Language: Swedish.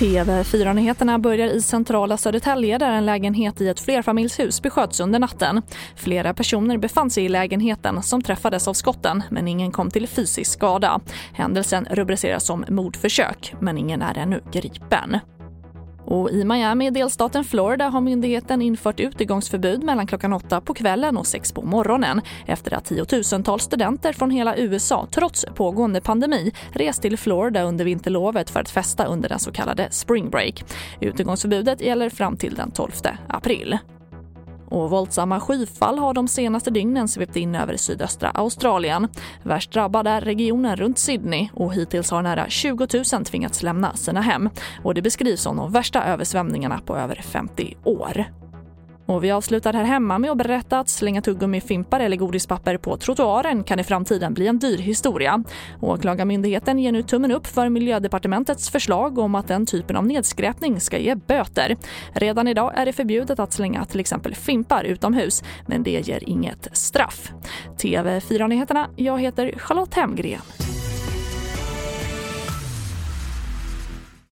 TV4-nyheterna börjar i centrala Södertälje där en lägenhet i ett flerfamiljshus besköts under natten. Flera personer befann sig i lägenheten som träffades av skotten men ingen kom till fysisk skada. Händelsen rubriceras som mordförsök men ingen är ännu gripen. Och I Miami i delstaten Florida har myndigheten infört utegångsförbud mellan klockan åtta på kvällen och sex på morgonen efter att tiotusentals studenter från hela USA trots pågående pandemi rest till Florida under vinterlovet för att festa under den så kallade spring break. Utegångsförbudet gäller fram till den 12 april. Och våldsamma skyfall har de senaste dygnen svept in över sydöstra Australien. Värst drabbad är regionen runt Sydney och hittills har nära 20 000 tvingats lämna sina hem. Och det beskrivs som de värsta översvämningarna på över 50 år. Och vi avslutar här hemma med att berätta att slänga tuggummi-fimpar eller godispapper på trottoaren kan i framtiden bli en dyr historia. Åklagarmyndigheten ger nu tummen upp för miljödepartementets förslag om att den typen av nedskräpning ska ge böter. Redan idag är det förbjudet att slänga till exempel fimpar utomhus, men det ger inget straff. TV4-nyheterna, jag heter Charlotte Hemgren.